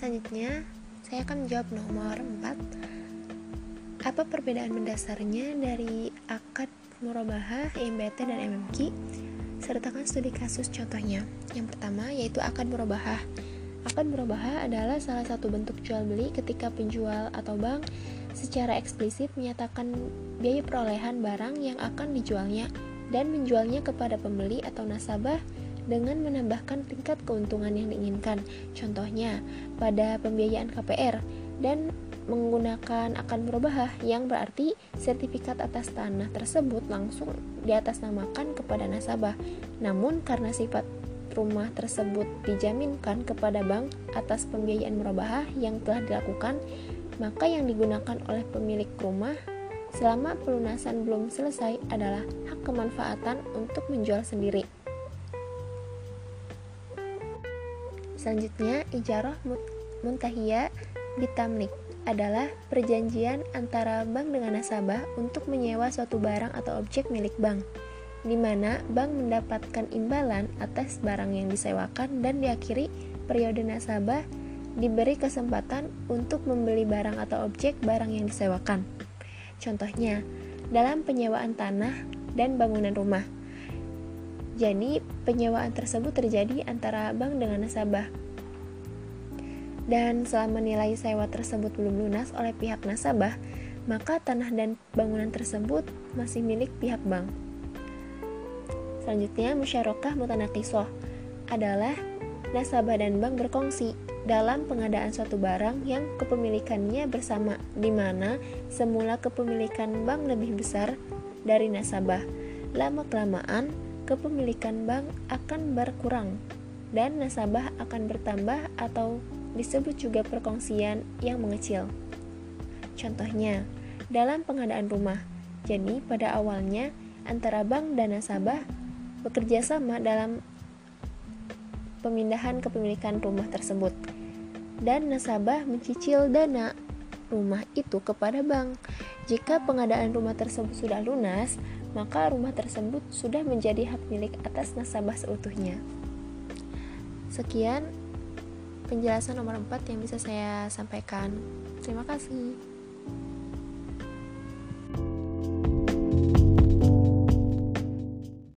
Selanjutnya, saya akan menjawab nomor 4. Apa perbedaan mendasarnya dari akad murabahah, IMBT, dan MMQ? Sertakan studi kasus contohnya. Yang pertama yaitu akad murabahah. Akad murabahah adalah salah satu bentuk jual beli ketika penjual atau bank secara eksplisit menyatakan biaya perolehan barang yang akan dijualnya dan menjualnya kepada pembeli atau nasabah dengan menambahkan tingkat keuntungan yang diinginkan. Contohnya, pada pembiayaan KPR dan menggunakan akan merubah yang berarti sertifikat atas tanah tersebut langsung diatasnamakan kepada nasabah. Namun karena sifat rumah tersebut dijaminkan kepada bank atas pembiayaan merubah yang telah dilakukan, maka yang digunakan oleh pemilik rumah selama pelunasan belum selesai adalah hak kemanfaatan untuk menjual sendiri. Selanjutnya, ijarah muntahiyah bitamlik adalah perjanjian antara bank dengan nasabah untuk menyewa suatu barang atau objek milik bank, di mana bank mendapatkan imbalan atas barang yang disewakan dan diakhiri periode nasabah diberi kesempatan untuk membeli barang atau objek barang yang disewakan. Contohnya, dalam penyewaan tanah dan bangunan rumah. Jadi, penyewaan tersebut terjadi antara bank dengan nasabah. Dan selama nilai sewa tersebut belum lunas oleh pihak nasabah, maka tanah dan bangunan tersebut masih milik pihak bank. Selanjutnya, musyarakah mutanakisoh adalah nasabah dan bank berkongsi dalam pengadaan suatu barang yang kepemilikannya bersama, di mana semula kepemilikan bank lebih besar dari nasabah. Lama-kelamaan, kepemilikan bank akan berkurang dan nasabah akan bertambah atau disebut juga perkongsian yang mengecil. Contohnya, dalam pengadaan rumah. Jadi, pada awalnya antara bank dan nasabah bekerja sama dalam pemindahan kepemilikan rumah tersebut. Dan nasabah mencicil dana rumah itu kepada bank. Jika pengadaan rumah tersebut sudah lunas, maka rumah tersebut sudah menjadi hak milik atas nasabah seutuhnya. Sekian penjelasan nomor 4 yang bisa saya sampaikan. Terima kasih.